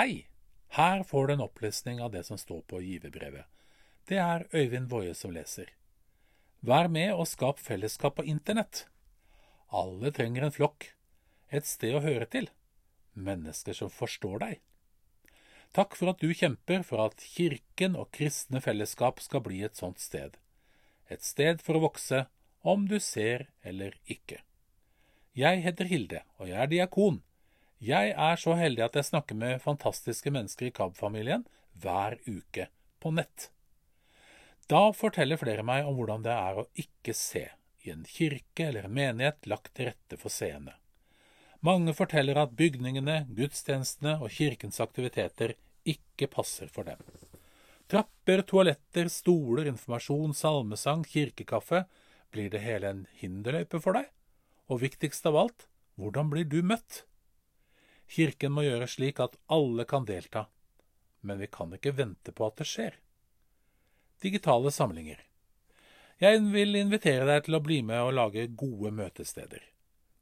Hei! Her får du en opplesning av det som står på giverbrevet. Det er Øyvind Woie som leser. Vær med og skap fellesskap på internett. Alle trenger en flokk, et sted å høre til, mennesker som forstår deg. Takk for at du kjemper for at kirken og kristne fellesskap skal bli et sånt sted. Et sted for å vokse, om du ser eller ikke. Jeg heter Hilde, og jeg er diakon. Jeg er så heldig at jeg snakker med fantastiske mennesker i KAB-familien hver uke på nett. Da forteller flere meg om hvordan det er å ikke se i en kirke eller en menighet lagt til rette for seende. Mange forteller at bygningene, gudstjenestene og kirkens aktiviteter ikke passer for dem. Trapper, toaletter, stoler, informasjon, salmesang, kirkekaffe – blir det hele en hinderløype for deg? Og viktigst av alt, hvordan blir du møtt? Kirken må gjøre slik at alle kan delta, men vi kan ikke vente på at det skjer. Digitale samlinger. Jeg vil invitere deg til å bli med og lage gode møtesteder.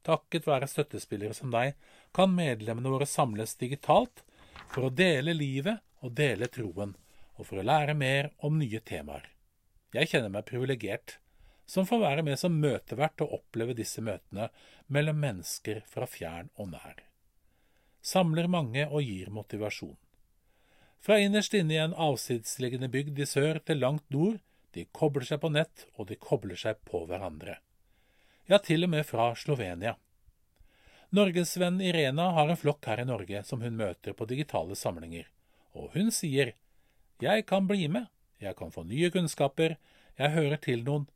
Takket være støttespillere som deg kan medlemmene våre samles digitalt for å dele livet og dele troen, og for å lære mer om nye temaer. Jeg kjenner meg privilegert som får være med som møtevert og oppleve disse møtene mellom mennesker fra fjern og nær. Samler mange og gir motivasjon. Fra innerst inne i en avsidsliggende bygd i sør til langt nord, de kobler seg på nett, og de kobler seg på hverandre. Ja, til og med fra Slovenia. Norgesvenn Irena har en flokk her i Norge som hun møter på digitale samlinger, og hun sier Jeg kan bli med, jeg kan få nye kunnskaper, jeg hører til noen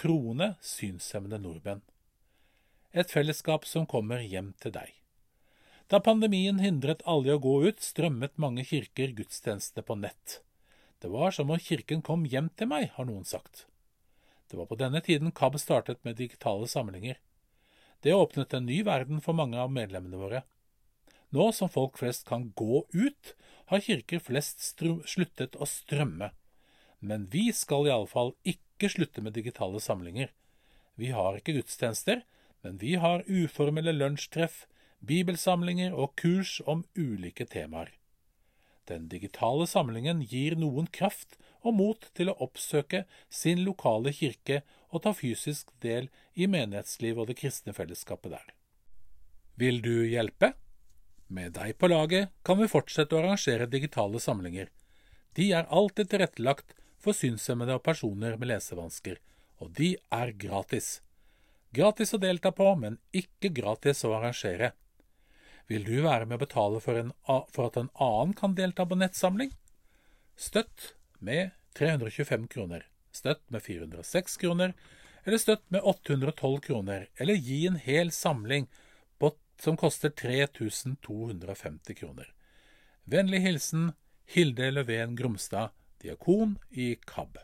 troende synshemmede nordmenn. Et fellesskap som kommer hjem til deg. Da pandemien hindret alle i å gå ut, strømmet mange kirker gudstjenestene på nett. Det var som om kirken kom hjem til meg, har noen sagt. Det var på denne tiden KAB startet med digitale samlinger. Det åpnet en ny verden for mange av medlemmene våre. Nå som folk flest kan gå ut, har kirker flest sluttet å strømme. Men vi skal iallfall ikke slutte med digitale samlinger. Vi har ikke gudstjenester, men vi har uformelle lunsjtreff, bibelsamlinger og kurs om ulike temaer. Den digitale samlingen gir noen kraft og mot til å oppsøke sin lokale kirke og ta fysisk del i menighetsliv og det kristne fellesskapet der. Vil du hjelpe? Med deg på laget kan vi fortsette å arrangere digitale samlinger. De er alltid tilrettelagt for synshemmede og personer med lesevansker, og de er gratis. Gratis å delta på, men ikke gratis å arrangere. Vil du være med å betale for, en, for at en annen kan delta på nettsamling? Støtt med 325 kroner, støtt med 406 kroner, eller støtt med 812 kroner, eller gi en hel samling på, som koster 3250 kroner. Vennlig hilsen Hilde Løven Gromstad, diakon i KAB.